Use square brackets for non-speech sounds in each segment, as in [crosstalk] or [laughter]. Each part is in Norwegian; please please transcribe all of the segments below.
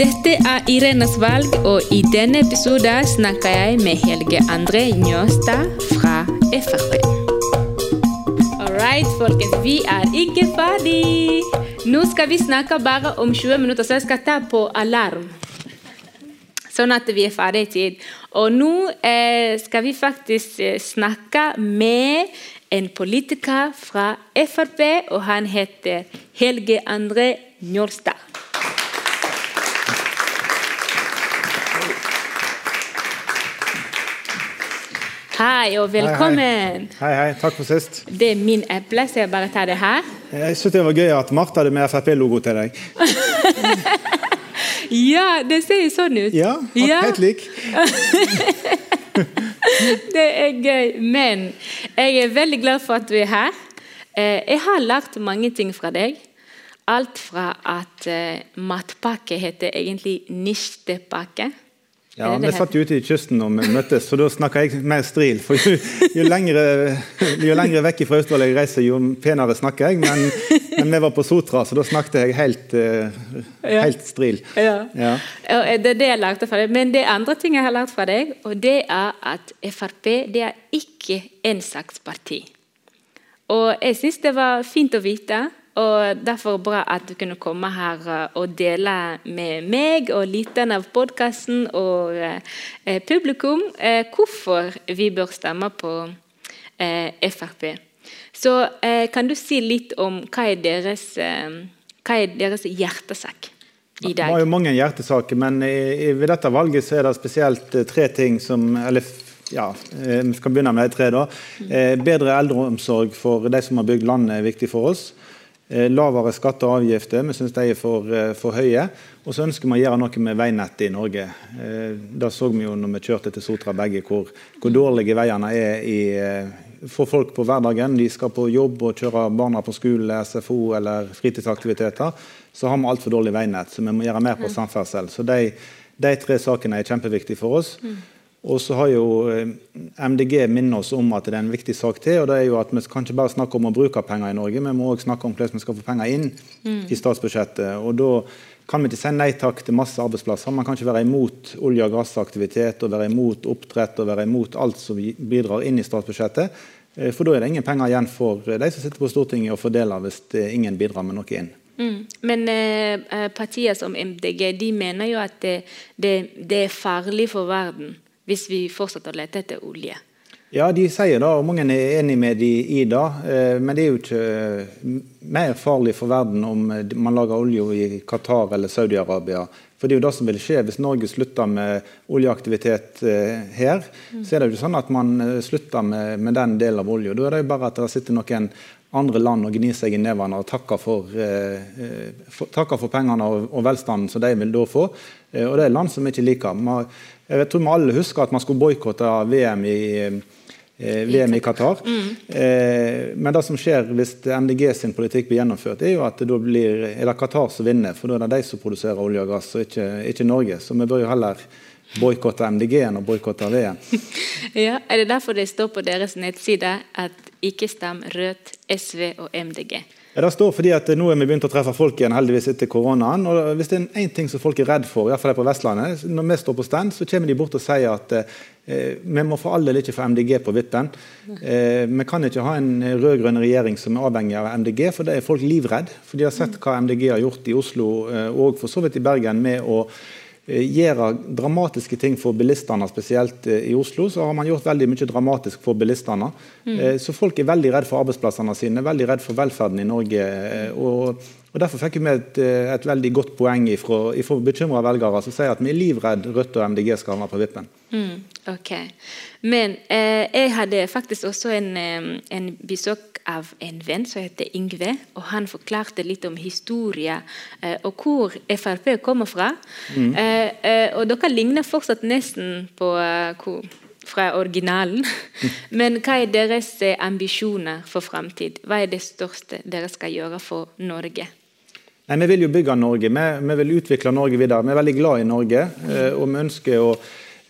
Dette er Irenas valg, og i denne episoden snakker jeg med Helge André Njåstad fra Frp. All right, folkens. Vi er ikke ferdig. Nå skal vi snakke bare om 20 minutter, så jeg skal ta på alarm. Sånn at vi er ferdig i tid. Og nå eh, skal vi faktisk eh, snakke med en politiker fra Frp, og han heter Helge André Njåstad. Hei og velkommen. Hei, hei. Takk for sist. Det er min eple, så jeg bare tar det her. Jeg synes det var gøy at Martha hadde med Frp-logo til deg. [laughs] Ja, det ser jo sånn ut. Ja, Ja. helt lik. [laughs] Det er gøy. Men jeg er veldig glad for at du er her. Eh, Jeg har lært mange ting fra deg. Alt fra at eh, matpakke heter egentlig nistepakke. Ja, Vi satt jo ute i kysten og vi møttes, så da snakka jeg mer stril. For jo, jo, lengre, jo lengre vekk fra Australia jeg reiser, jo penere snakker jeg. Men, men vi var på Sotra, så da snakket jeg helt, eh, helt stril. Ja. Ja. Og eh, Det er det jeg lærte fra deg. Men det andre ting jeg har lært fra deg, og det er at Frp det er ikke ensaksparti. Og jeg syns det var fint å vite, og derfor bra at du kunne komme her eh, og dele med meg og lytterne av podkasten og eh, publikum eh, hvorfor vi bør stemme på eh, Frp. Så eh, kan du si litt om hva er deres, hva er deres hjertesak i Det var jo mange hjertesaker, men ved dette valget så er det spesielt tre ting som eller, ja, Vi skal begynne med de tre. da. Eh, bedre eldreomsorg for de som har bygd landet, er viktig for oss. Eh, lavere skatter og avgifter, vi syns de er for, eh, for høye. Og så ønsker vi å gjøre noe med veinettet i Norge. Eh, det så vi jo når vi kjørte til Sotra begge, hvor, hvor dårlige veiene er i, for folk på hverdagen. De skal på jobb og kjøre barna på skole, SFO eller fritidsaktiviteter. Så har vi altfor dårlig veinett, så vi må gjøre mer på samferdsel. Så de, de tre sakene er kjempeviktige for oss. Og så har jo eh, MDG minnet oss om at det er en viktig sak til. og det er jo at Vi kan ikke bare snakke om å bruke penger i Norge, vi må også snakke om hvordan vi skal få penger inn i statsbudsjettet. og da kan vi ikke si nei takk til masse arbeidsplasser. Man kan ikke være imot olje- og gassaktivitet og være imot oppdrett og være imot alt som bidrar inn i statsbudsjettet. Eh, For da er det ingen penger igjen for de som sitter på Stortinget og fordeler hvis ingen bidrar med noe inn. Mm. Men eh, eh, partier som MDG de mener jo at det, det, det er farlig for verden hvis vi fortsetter å lete etter olje. Ja, de sier det, og mange er enig med de i det. eh, Men det er jo ikke eh, mer farlig for verden om eh, man lager olje i Qatar eller Saudi-Arabia. For det er jo det som vil skje hvis Norge slutter med oljeaktivitet her. Så er det jo sånn at man slutter med, med den delen av olja. Da er det jo bare at det sitter noen andre land og gnir seg i nevene og takker for, for, takker for pengene og, og velstanden som de vil da få. Og det er land som ikke liker. Jeg tror vi alle husker at man skulle boikotte VM i eh, VM i Qatar. Eh, men det som skjer hvis MDG sin politikk blir gjennomført, er jo at det da blir, er det Qatar som vinner. For da er det de som produserer olje og gass, og ikke, ikke Norge. Så vi bør jo heller boikotte MDG enn å boikotte VM. [laughs] Ja, er det derfor det står på deres nettside at ikke stem Rødt, SV og MDG? Ja, Det står fordi at nå er vi begynt å treffe folk igjen heldigvis etter koronaen. og Hvis det er én ting som folk er redd for, i hvert fall her på Vestlandet, når vi står på stand, så kommer de bort og sier at eh, vi må for all del ikke få MDG på vippen. Eh, vi kan ikke ha en rød-grønn regjering som er avhengig av MDG, for det er folk livredd. For de har sett hva MDG har gjort i Oslo eh, og for så vidt i Bergen med å eh, gjøre dramatiske ting for bilistene, spesielt eh, i Oslo. Så har man gjort veldig mye dramatisk for bilistene. Mm. Så folk er veldig redd for arbeidsplassene sine, veldig redd for velferden i Norge. eh, Og, og Derfor fikk vi et, eh, et veldig godt poeng fra bekymra velgere som sier at vi er livredd Rødt og MDG skal havne på vippen. Mm, ok. Men eh, jeg hadde faktisk også en, eh, en besøk av en venn som heter Yngve. og Han forklarte litt om historie eh, og hvor Frp kommer fra. Eh, eh, og Dere ligner fortsatt nesten på hvor, fra originalen. [laughs] Men hva er deres ambisjoner for framtid? Hva er det største dere skal gjøre for Norge? Nei, Vi vil jo bygge Norge. Vi, vi vil utvikle Norge videre. Vi er veldig glad i Norge. eh, og vi ønsker å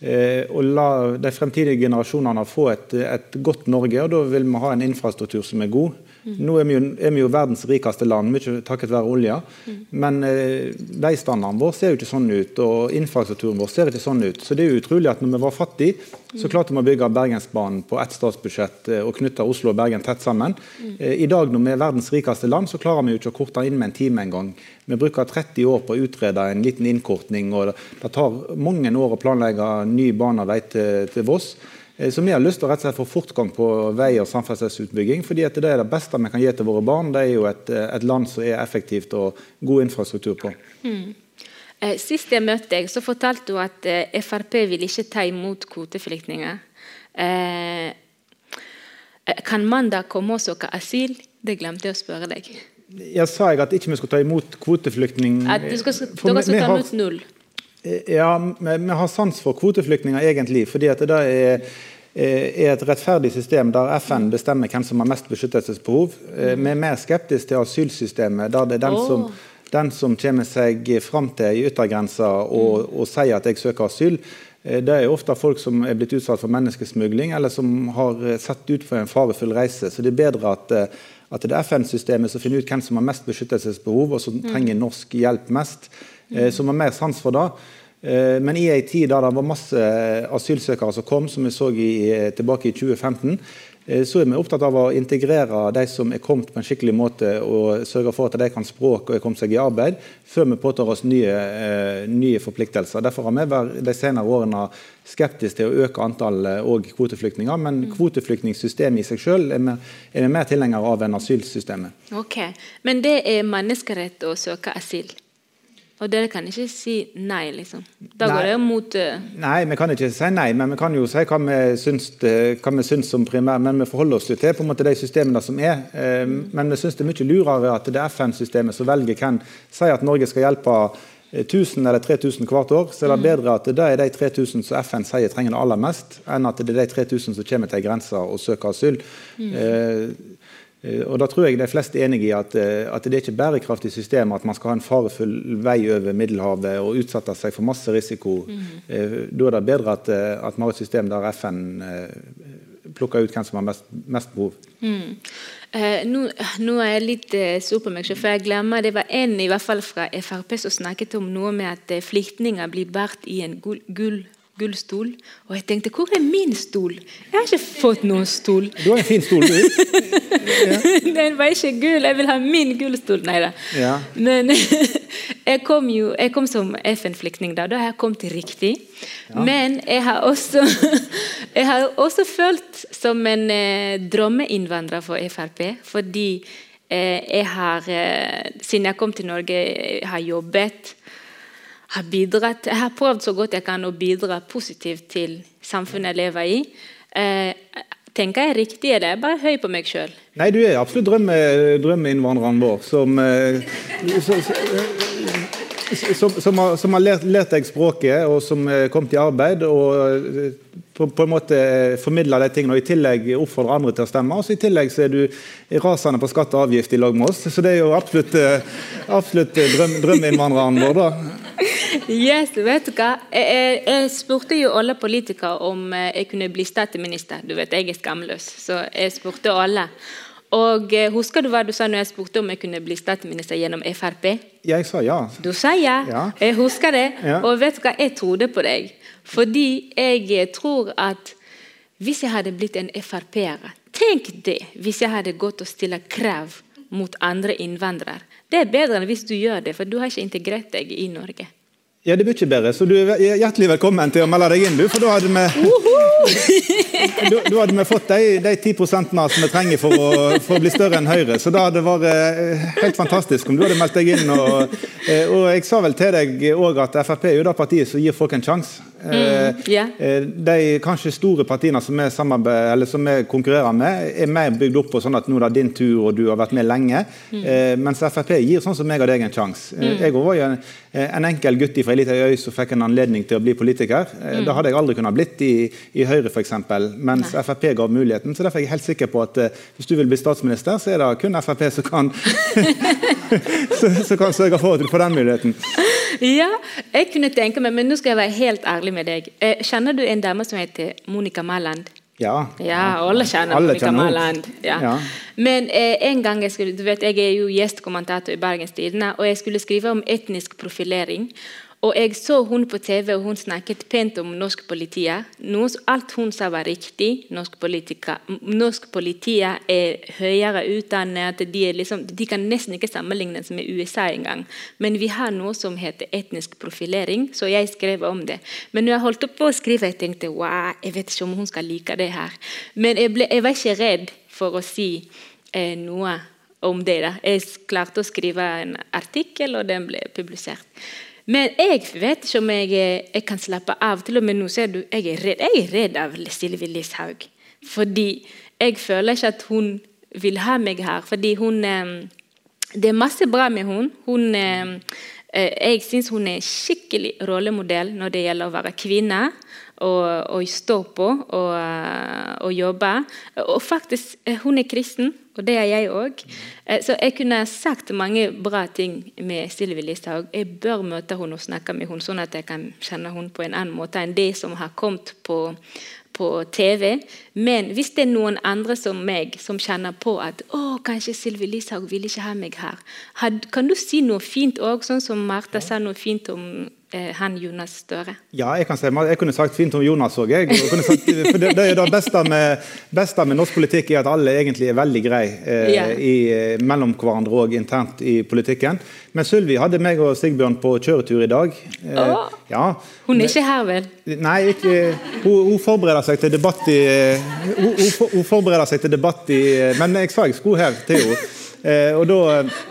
å la de fremtidige generasjonene få et, et godt Norge. og Da vil vi ha en infrastruktur som er god. Mm. Nå er vi, jo, er vi, jo, verdens rikeste land, mye takket være olja. Mm. Men eh, veistandarden vår ser jo ikke sånn ut, og infrastrukturen vår ser ikke sånn ut. Så det er jo utrolig at når vi var fattige, så mm. klarte vi å bygge Bergensbanen på ett statsbudsjett eh, og knytte Oslo og Bergen tett sammen. Mm. Eh, I dag når vi er verdens rikeste land, så klarer vi jo ikke å korte inn med en time engang. Vi bruker 30 år på å utrede en liten innkortning, og det tar mange år å planlegge ny bane og vei til, til Voss. Eh, så vi har lyst til å rett og slett få fortgang på vei- og samferdselsutbygging. fordi det er det beste vi kan gi til våre barn. Det er jo et, eh, et land som er effektivt og god infrastruktur på. Mm. Sist jeg møtte deg, så fortalte du at Frp vil ikke ta imot kvoteflyktninger. Kan man da komme og søke asyl? Det glemte jeg å spørre deg. Jeg sa jeg at ikke vi skulle ta imot kvoteflyktninger. At du skal, dere skal ta imot null? Ja, vi har sans for kvoteflyktninger egentlig. fordi at det er, er et rettferdig system der FN bestemmer hvem som har mest beskyttelsesbehov. Eh, vi er mer skeptiske til asylsystemet, der det er den som, den som kommer seg fram til i yttergrensa og, og sier at jeg søker asyl. Eh, det er ofte folk som er blitt utsatt for menneskesmugling, eller som har sett ut for en farefull reise. Så det er bedre at, eh, at det er FN-systemet som finner ut hvem som har mest beskyttelsesbehov, og som trenger norsk hjelp mest. Eh, som har mer sans for det. Eh, men i en tid der det var masse asylsøkere som kom, som vi så i, tilbake i 2015, eh, så er vi opptatt av å integrere de som er kommet på en skikkelig måte, og sørge for at de kan språk og er kommet seg i arbeid, før vi påtar oss nye, nye forpliktelser. Derfor har vi vært de senere årene skeptiske til å øke antallet og kvoteflyktninger. Men mm. kvoteflyktningssystemet i seg selv er vi, er vi mer tilhengere av enn asylsystemet. Ok, Men det er menneskerett å søke asyl? Og dere kan ikke si nei, liksom? Da nei. går det mot uh... Nei, vi kan ikke si nei, men vi kan jo si hva vi syns, hva vi syns som primær. Men vi forholder oss til på en måte de systemene som er. Mm. Men vi syns det er mye lurere at det er FN-systemet som velger hvem sier at Norge skal hjelpe 1000 eller 3000 hvert år, så er det mm. bedre at det er de 3000 som FN sier trenger det aller mest, enn at det er de 3000 som kommer til grensa og søker asyl. Mm. Eh, Eh, og da tror jeg de fleste er enige i at, eh, at, det er ikke bærekraftig system at man skal ha en farefull vei over Middelhavet og utsette seg for masse risiko. Mm. Da er det bedre at, at vi har et system der FN plukker ut hvem som har mest, mest behov. Mm. Eh, nå, nå, er jeg litt eh, sur på meg selv, for jeg glemmer det var en i hvert fall fra Frp som snakket om noe med at flyktninger blir båret i en gull, gull gullstol. Og jeg tenkte hvor er min stol? Jeg har ikke fått noen stol. Du har en fin stol, du. [laughs] ja. Den var ikke gull. Jeg vil ha min gullstol. Nei da. Ja. Men [laughs] jeg kom jo jeg kom som FN-flyktning da. Da har jeg kommet riktig. Ja. Men jeg har, også, [laughs] jeg har også følt som en eh, drømmeinnvandrer for Frp. Fordi eh, jeg har, eh, siden jeg kom til Norge, jeg har jobbet har bidratt, jeg har prøvd så godt jeg kan å bidra positivt til samfunnet jeg lever i. Eh, tenker jeg riktig, eller er jeg bare høy på meg sjøl? Nei, du er absolutt drømme, drømmeinnvandreren vår som, eh, som, som, som, har, som har lært, lært, deg språket, og som er kommet i arbeid. og eh, på, på, en måte formidle de tingene, og i tillegg oppfordre andre til å stemme. Og I tillegg så er du rasende på skatt og avgift i lag med oss. Så det er jo absolutt, absolutt drøm, drømmeinnvandreren vår. da. Yes, vet du hva? Jeg, jeg, spurte jo alle politikere om eh, jeg kunne bli statsminister. Du vet, jeg er skamløs, så jeg spurte alle. Og eh, Husker du hva du sa når jeg spurte om jeg kunne bli statsminister gjennom Frp? Jeg sa ja. Du sa ja. ja. Jeg husker det. Ja. Og vet du hva, jeg trodde på deg. Fordi jeg eh, tror at hvis jeg hadde blitt en Frp-er Tenk det hvis jeg hadde gått og stilt krav mot andre innvandrere. Det er bedre enn hvis du gjør det, for du har ikke integrert deg i Norge. Ja, det blir ikke bedre, så du er hjertelig velkommen til å melde deg inn, du. For da hadde vi, da, da hadde vi fått de, de 10 som vi trenger for å, for å, bli større enn Høyre. Så da hadde det vært eh, helt fantastisk om du hadde meldt deg inn. Og, eh, og jeg sa vel til deg òg at Frp er jo det partiet som gir folk en sjanse. Mm, yeah. De kanskje store partiene som vi, som vi, konkurrerer med, er mer bygd opp på sånn at nå er det din tur og du har vært med lenge. Mm. Eh, mens Frp gir sånn som meg og deg en sjanse. Eh, mm. Jeg var jo en, en, enkel gutt fra ei lita øy som fikk en anledning til å bli politiker. Mm. Det hadde jeg aldri kunnet blitt i, i Høyre f.eks., mens Nei. Frp ga muligheten. Så derfor er jeg helt sikker på at hvis du vil bli statsminister, så er det kun Frp som kan, [laughs] [laughs] som kan sørge for at du får den muligheten. Ja, jeg kunne tenke meg, men nå skal jeg være helt ærlig med deg. Eh, kjenner du en dame som heter Monica Mæland? Ja. Ja, alle kjenner Alle Monica. Mæland. Ja. Ja. Men eh, en gang jeg skulle, du vet, jeg er jo gjestkommentator i Bergens Tidende, og jeg skulle skrive om etnisk profilering. Og jeg så hun på TV, og hun snakket pent om norsk politi. Alt hun sa, var riktig. Norsk, politika, norsk politi er høyere utdannet. De, liksom, de kan nesten ikke sammenlignes med USA engang. Men vi har noe som heter etnisk profilering, så jeg skrev om det. Men når jeg holdt på å skrive, jeg tenkte wow, jeg vet ikke om hun skal like det her. Men jeg, ble, jeg var ikke redd for å si eh, noe om det. da. Jeg klarte å skrive en artikkel, og den ble publisert. Men jeg vet ikke om jeg, jeg kan slappe av. Til og med nå ser du, jeg er redd, jeg er redd av Sylvi Listhaug. Fordi jeg føler ikke at hun vil ha meg her. Fordi hun eh, Det er masse bra med hun. hun eh, jeg syns hun er skikkelig rollemodell når det gjelder å være kvinne og, og stå på og, eh, og jobbe. Og faktisk, eh, hun er kristen, og det er jeg òg. Så jeg kunne sagt mange bra ting med Sylvi Listhaug. Jeg bør møte henne og snakke med henne, sånn at jeg kan kjenne henne på en annen måte enn det som har kommet på, på TV. Men hvis det er noen andre som meg som kjenner på at å, kanskje Sylvi Listhaug vil ikke ha meg her, kan du si noe fint òg, sånn som Martha sa noe fint om eh, han Jonas Støre? Ja, jeg kan si, jeg kunne sagt fint om Jonas òg. det, det det beste med, beste med norsk politikk er at alle egentlig er veldig greie eh, Ja. i, eh, mellom hverandre og internt i politikken. Men Sylvi hadde meg og Sigbjørn på kjøretur i dag. Eh, Åh. ja. Hun er ikke her, vel? Nei, ikke, hun, hun forbereder seg til debatt i hun, hun, hun forbereder seg til debatt i Men jeg sa jeg skulle her til henne. Eh, og da eh,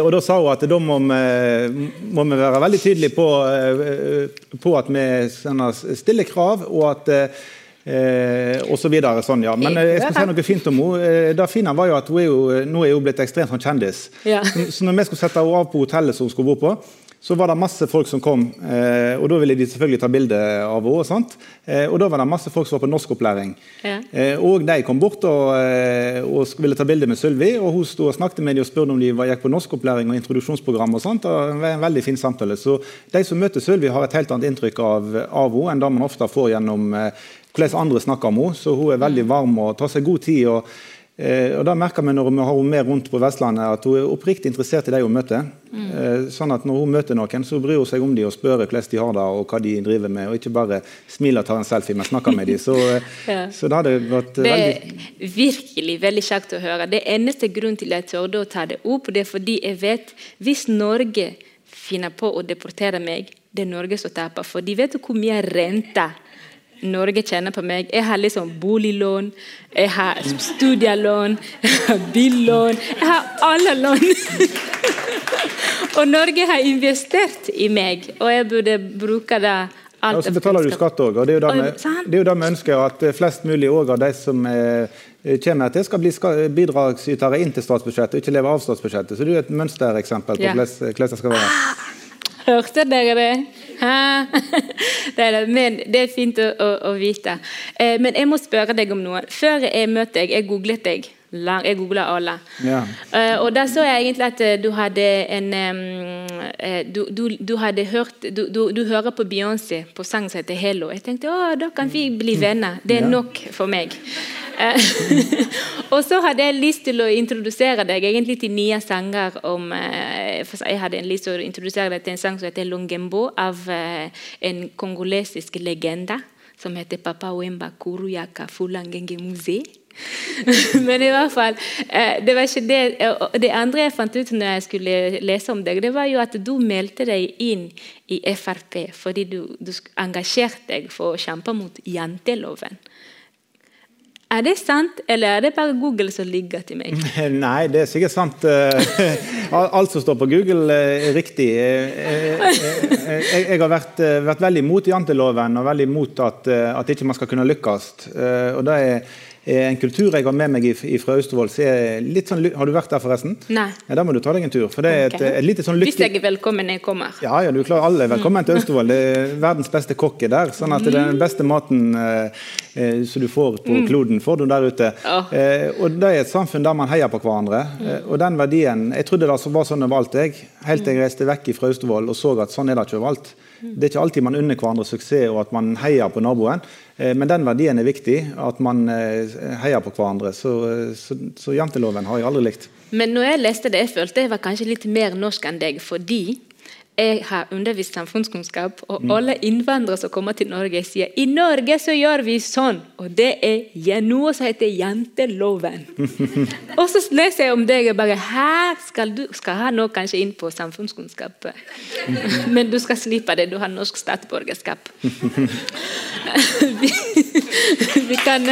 og da sa hun at da må vi, må vi være veldig tydelige på, eh, på at vi sender stille krav, og at eh, og så videre, sånn, ja. Men eh, jeg skal si noe fint om henne. Eh, Det fine var jo at hun er jo, nå er hun blitt ekstremt sånn kjendis. Ja. Så, så når vi skulle sette henne av på hotellet som hun skulle bo på, så var det masse folk som kom. Eh, og Da ville de selvfølgelig ta bilde av henne. og. Eh, og Da var det masse folk som var på norskopplæring. Ja. Eh, og de kom bort og, og ville ta bilde med Sylvi. Og hun sto og snakket med dem og spurte om de gikk på norskopplæring og introduksjonsprogram. og sånt. Og det var en veldig fin samtale. Så de som møter Sylvi, har et helt annet inntrykk av, av henne enn det man ofte får gjennom hvordan andre snakker om henne. Så hun er veldig varm og tar seg god tid. og og da merker vi når vi har henne med rundt på Vestlandet at hun er oppriktig interessert i de hun møter. Mm. sånn at Når hun møter noen, så bryr hun seg om dem og spør hvordan de har det og hva de driver med. Og ikke bare smiler og tar en selfie, men snakker med dem. Så, eh, [laughs] Ja. så det hadde vært Det veldig er virkelig veldig kjekt å høre. Det eneste grunnen til at jeg torde å ta det opp, det er fordi jeg vet hvis Norge finner på å deportere meg, det er Norge som taper. For de vet hvor mye rente Norge tjener på meg. Jeg har liksom boliglån, jeg har studielån, jeg har billån. Jeg har alle lån. [laughs] og Norge har investert i meg, og jeg burde bruke det alt og så betaler du skatt òg. Og det er, jo det, vi, er ønsker, at flest mulig òg av de som eh, kommer til, skal bli bidragsytere inn til statsbudsjettet, og ikke leve av statsbudsjettet. Så det er jo et mønstereksempel på hvordan hvordan det skal være. Hørte dere det? Det er, det. Men det er fint å, å, å vite. Eh, men jeg må spørre deg om noe. Før jeg møtte deg, jeg googlet deg. Jeg googla alle. Ja. Eh, og da så jeg egentlig at eh, du hadde en eh, du, du, du hadde hørt du, du, du hører på Beyoncé på sang som heter 'Hello'. Jeg tenkte å, da kan vi bli venner. Det er nok for meg. Eh, [laughs] og så hadde jeg lyst til å introdusere deg egentlig til nye sanger om eh, Jeg hadde en lyst til å introdusere deg til en sang som heter 'Longembo' av eh, en kongolesisk legende som heter Papa Wemba Kuruyaka Fulangenge Muze. [laughs] Men i hvert fall Det var ikke det Det andre jeg fant ut når jeg skulle lese om deg, det var jo at du meldte deg inn i Frp fordi du, du engasjerte deg for å kjempe mot janteloven. Er det sant, eller er det bare Google som ligger til meg? [laughs] Nei, det er sikkert sant. Eh, Alt som står på Google, eh, er riktig. Eh, Jeg har vært, vært veldig imot janteloven og veldig imot at, at ikke man skal kunne lykkes. Og det er en kultur jeg har med meg fra Austevoll. sånn, Har du vært der, forresten? Nei. Ja, Da må du ta deg en tur. For det er et, okay. et lite sånn Hvis jeg er velkommen når jeg kommer. Ja, ja, du er klar. Alle er velkommen til Austevoll. Det er verdens beste kokk er der. sånn at det er den beste maten eh, eh, som du får på kloden, får du der ute. Ja. Eh, og Det er et samfunn der man heier på hverandre. Eh, og den verdien, Jeg trodde det var sånn overalt, jeg, helt til jeg reiste vekk fra Austevoll og så at sånn er det ikke overalt. Det er ikke alltid man unner hverandre suksess og at man heier på naboen, men den verdien er viktig. At man heier på hverandre. Så, så, så janteloven har jeg aldri likt. Men når jeg leste det, jeg følte jeg var kanskje litt mer norsk enn deg, fordi jeg har undervist samfunnskunnskap, og mm. alle innvandrere som kommer til Norge, sier i Norge så gjør vi sånn. Og det er noe som heter janteloven. [laughs] og så leser jeg om deg og bare Her skal du skal ha noe kanskje inn på samfunnskunnskap? [laughs] Men du skal slippe det, du har norsk statsborgerskap. vi, [laughs] vi, kan,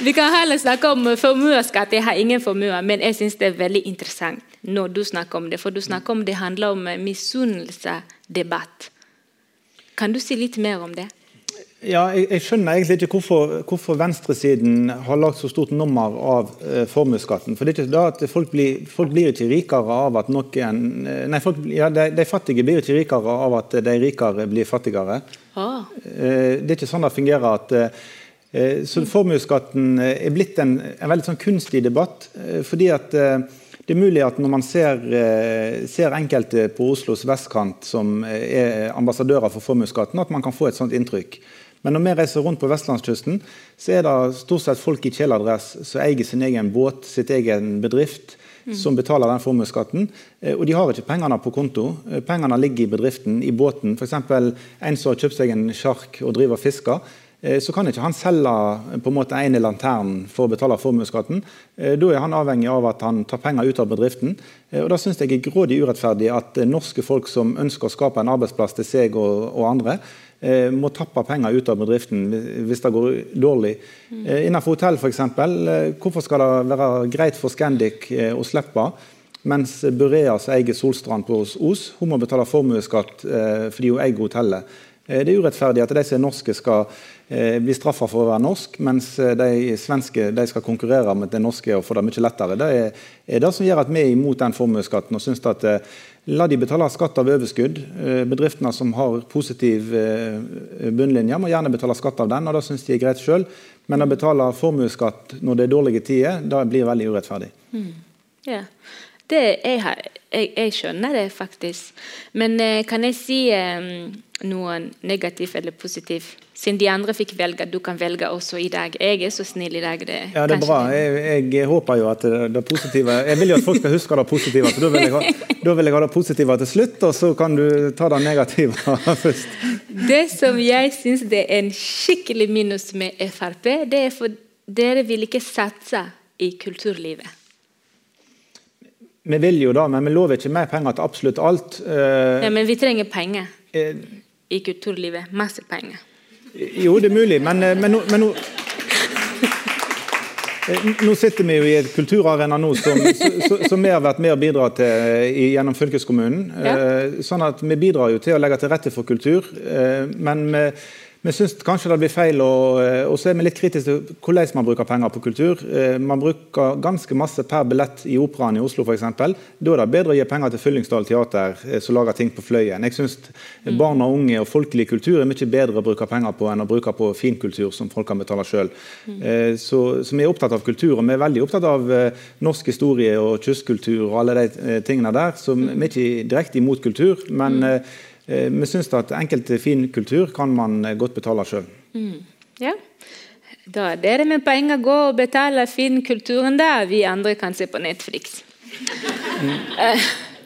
vi kan heller snakke om formuesskatt. Jeg har ingen formue, men jeg syns det er veldig interessant når du snakker om det. For du snakker om det handler om eh, misunnelsesdebatt. Kan du si litt mer om det? Ja, jeg, jeg, skjønner egentlig ikke hvorfor, hvorfor venstresiden har lagt så stort nummer av eh, formuesskatten. For det er ikke da at folk blir, folk blir ikke rikere av at noen eh, Nei, folk, ja, de, de, fattige blir ikke rikere av at de rikere blir fattigere. Ah. Eh, det er ikke sånn det fungerer. at eh, så Formuesskatten er blitt en, en veldig sånn kunstig debatt. Eh, fordi at det er mulig at når man ser, eh, ser, enkelte på Oslos vestkant som er ambassadører for formuesskatten, at man kan få et sånt inntrykk. Men når vi reiser rundt på vestlandskysten, så er det stort sett folk i kjeledress som eier sin egen båt, sitt egen bedrift, mm. som betaler den formuesskatten. Eh, og de har ikke pengene på konto. Eh, pengene ligger i bedriften, i båten. F.eks. en som har kjøpt seg en sjark og driver og fisker. Eh, så kan ikke han selge på en måte ene lanternen for å betale formuesskatten. Eh, da er han avhengig av at han tar penger ut av bedriften. Eh, og Da syns jeg er grådig urettferdig at norske folk som ønsker å skape en arbeidsplass til seg og, og andre, må tappe penger ut av bedriften hvis det går dårlig. Innenfor hotell f.eks. Hvorfor skal det være greit for Scandic å slippe? Mens Burea, som eier Solstrand på Os, hun må betale formuesskatt fordi hun eier hotellet. Det er urettferdig at de som er norske skal Eh, blir straffa for å være norsk, mens eh, de svenske de skal konkurrere med det norske og få det mye lettere. Det er, det som gjør at vi er imot den formuesskatten og syns at eh, La de betale skatt av overskudd. Bedriftene som har positiv bunnlinje, må gjerne betale skatt av den, og det syns de er greit sjøl. Men å betale formuesskatt når det er dårlige tider, det blir veldig urettferdig. Mm. Yeah. Det, jeg, jeg, jeg, skjønner det faktisk. Men kan jeg si um, noe negativt eller positivt? Siden de andre fikk velge, du kan velge også i dag. Jeg er så snill i dag. Det, ja, det er bra. Jeg, jeg, håper jo at det positive Jeg vil jo at folk skal huske det positive. For da vil, ha, da vil jeg ha det positive til slutt, og så kan du ta det negative [laughs] først. Det som jeg syns er en skikkelig minus med Frp, det er for dere vil ikke satse i kulturlivet. Vi vil jo da, men vi lover ikke mer penger til absolutt alt. Ja, Men vi trenger penger eh, i kulturlivet. Masse penger. Jo, det er mulig, men, eh, men, men nå eh, nå sitter vi jo i et kulturarena nå som, som, vi har vært med å bidra til eh, gjennom fylkeskommunen. Ja. Sånn at Vi bidrar jo til å legge til rette for kultur. Men vi vi syns kanskje det blir feil, og, eh, så er vi litt kritiske til hvordan man bruker penger på kultur. Eh, man bruker ganske masse per billett i Operaen i Oslo f.eks. Da er det bedre å gi penger til Fyllingsdal teater, eh, som lager ting på Fløyen. Jeg syns mm. barn og unge og folkelig kultur er mye bedre å bruke penger på enn å bruke på finkultur som folk kan betale sjøl. Mm. Så, så, vi er opptatt av kultur, og vi er veldig opptatt av norsk historie og kystkultur og alle de tingene der. Så vi er ikke direkte imot kultur. men mm Eh, vi syns at enkelte fin kultur kan man eh, godt betale sjøl. Mm. Ja. Da er dere med penger gå og betale fin kulturen der. Vi andre kan se på Netflix. Mm.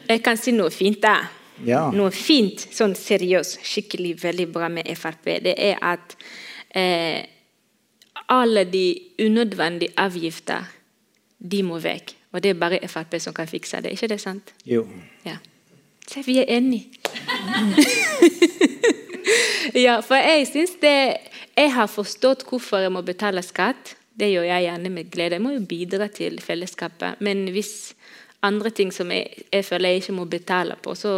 Jeg kan si noe fint der. Ja. Noe fint, sånn seriøst, skikkelig veldig bra med Frp, det er at eh, alle de unødvendige avgifter, de må vekk. Og det er bare Frp som kan fikse det. ikke det sant? Jo. Ja. Se, vi er enige. [laughs] ja, for jeg syns det Jeg har forstått hvorfor jeg må betale skatt. Det gjør jeg gjerne med glede. Jeg må jo bidra til fellesskapet. Men hvis andre ting som jeg, jeg føler jeg ikke må betale på, så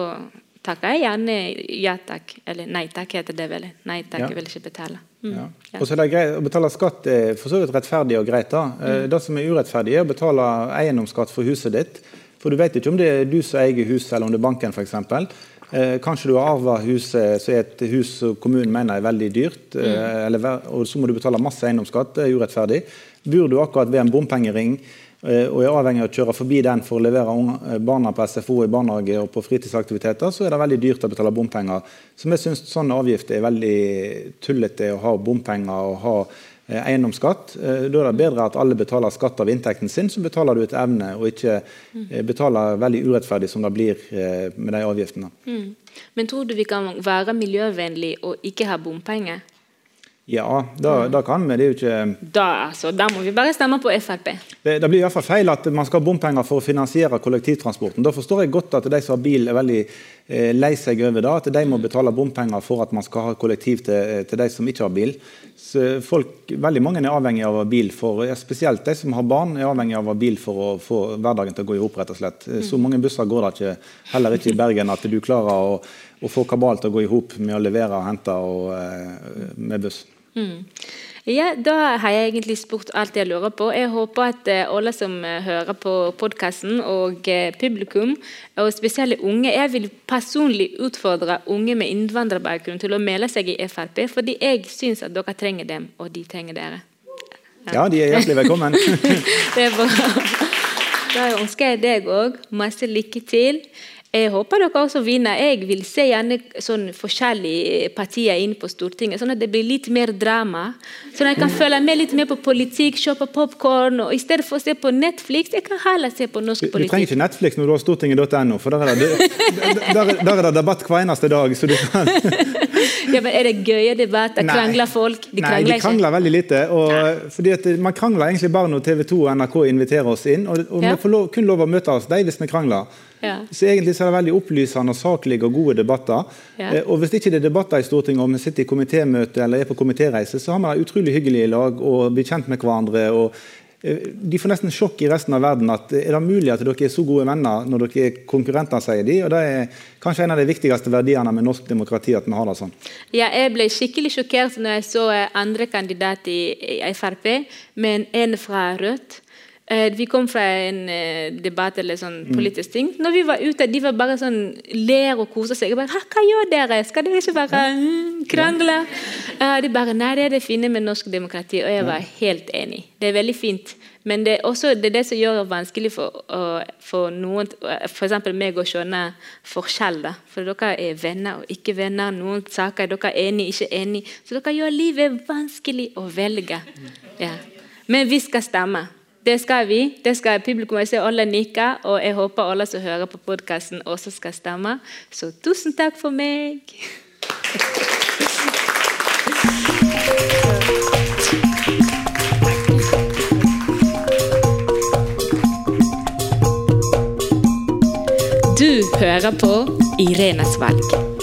takker jeg gjerne ja takk. Eller nei takk, heter det vel. Nei takk, ja. jeg vil ikke betale. Mm. Ja. Ja. Og så er det greit, Å betale skatt er for så vidt rettferdig og greit. da. Eh, mm. Det som er urettferdig, er å betale eiendomsskatt for huset ditt. For du vet ikke om det er du som eier huset, eller om det er banken f.eks. Eh, kanskje du har arva huset, så er et hus som kommunen mener er veldig dyrt, eh, mm. eller, og så må du betale masse eiendomsskatt. Det er urettferdig. Bor du akkurat ved en bompengering, eh, og er avhengig av å kjøre forbi den for å levere barna på SFO i barnehage og på fritidsaktiviteter, så er det veldig dyrt å betale bompenger. Så vi syns sånne avgifter er veldig tullete å ha bompenger og ha eh, eiendomsskatt. Eh, Da er det bedre at alle betaler skatt av inntekten sin, så betaler du etter evne, og ikke eh, betaler veldig urettferdig som det blir eh, med de avgiftene. Mm. Men tror du vi kan være miljøvennlig og ikke ha bompenger? Ja, det kan vi. Det er jo ikke Da, altså, da må vi bare stemme på Frp. Det, det blir fall feil at man skal ha bompenger for å finansiere kollektivtransporten. Da forstår jeg godt at de som har bil er veldig eh, lei seg over det, at de må betale bompenger for at man skal ha kollektiv til, til de som ikke har bil. Så folk, veldig mange er avhengig av å ha bil, for, spesielt de som har barn er avhengig av å ha bil for å få hverdagen til å gå i hop. slett. Så mange busser går det ikke, heller ikke i Bergen at du klarer å, å få kabal til å gå i hop med å levere og hente og, eh, med buss. Mm. Ja, Da har jeg egentlig spurt alt jeg lurer på. Jeg håper at eh, alle som eh, hører på podkasten og eh, publikum, og spesielt unge Jeg vil personlig utfordre unge med innvandrerbakgrunn til å melde seg i Frp, fordi jeg syns at dere trenger dem, og de trenger dere. Ja, de er hjertelig velkommen. [laughs] Det er bra. Da ønsker jeg deg òg masse lykke til. Jeg håper dere også vinner. Jeg vil se gjerne sånn forskjellige partier inn på Stortinget, sånn at det blir litt mer drama. Sånn at jeg kan følge med litt mer på politikk, kjøpe popkorn. I stedet for å se på Netflix, jeg kan heller se på norsk Du, du trenger ikke Netflix når du har stortinget.no, for der er, det, der, der er det debatt hver eneste dag. Så du kan, [laughs] Ja, men er det gøye debatter? Krangler folk? De Nei, krangler de ikke. krangler veldig lite. Og, fordi at Man krangler egentlig bare når TV 2 og NRK inviterer oss inn. Og, og Ja. Vi får lov, kun lov å møte oss de hvis vi krangler. Ja. Så egentlig så er det veldig opplysende, saklige og gode debatter. Ja. Eh, og Hvis ikke det er debatter i Stortinget, og vi sitter i komitémøte eller er på komitéreise, så har vi det utrolig hyggelig i lag og blir kjent med hverandre. og eh, de får nesten sjokk i resten av verden. at Er det mulig at dere er så gode venner når dere er konkurrenter, sier de. og Det er kanskje en av de viktigste verdiene med norsk demokrati, at vi har det sånn. Ja, jeg ble skikkelig sjokkert når jeg så eh, andre kandidat i, i Frp, men en fra Rødt. Eh, Vi kom fra en eh, debatt eller sånn politisk ting. Når vi var ute, de var bare sånn ler og koser seg. Jeg bare, Hva gjør dere? Skal dere ikke bare mm, krangle? De bare Nei, det er det fine med norsk demokrati. Og jeg var helt enig. Det er veldig fint. Men det er også det, er det som gjør det vanskelig for, for noen, f.eks. meg, å skjønne forskjell. da. For dere er venner og ikke venner. Noen saker er dere enig, ikke enige. Så dere gjør livet vanskelig å velge. Ja. Men vi skal stemme. Det skal vi. Det skal publikum. Jeg ser alle nikke, og jeg håper alle som hører på podkasten, også skal stemme. Så tusen takk for meg. Du hører på Irenes valg.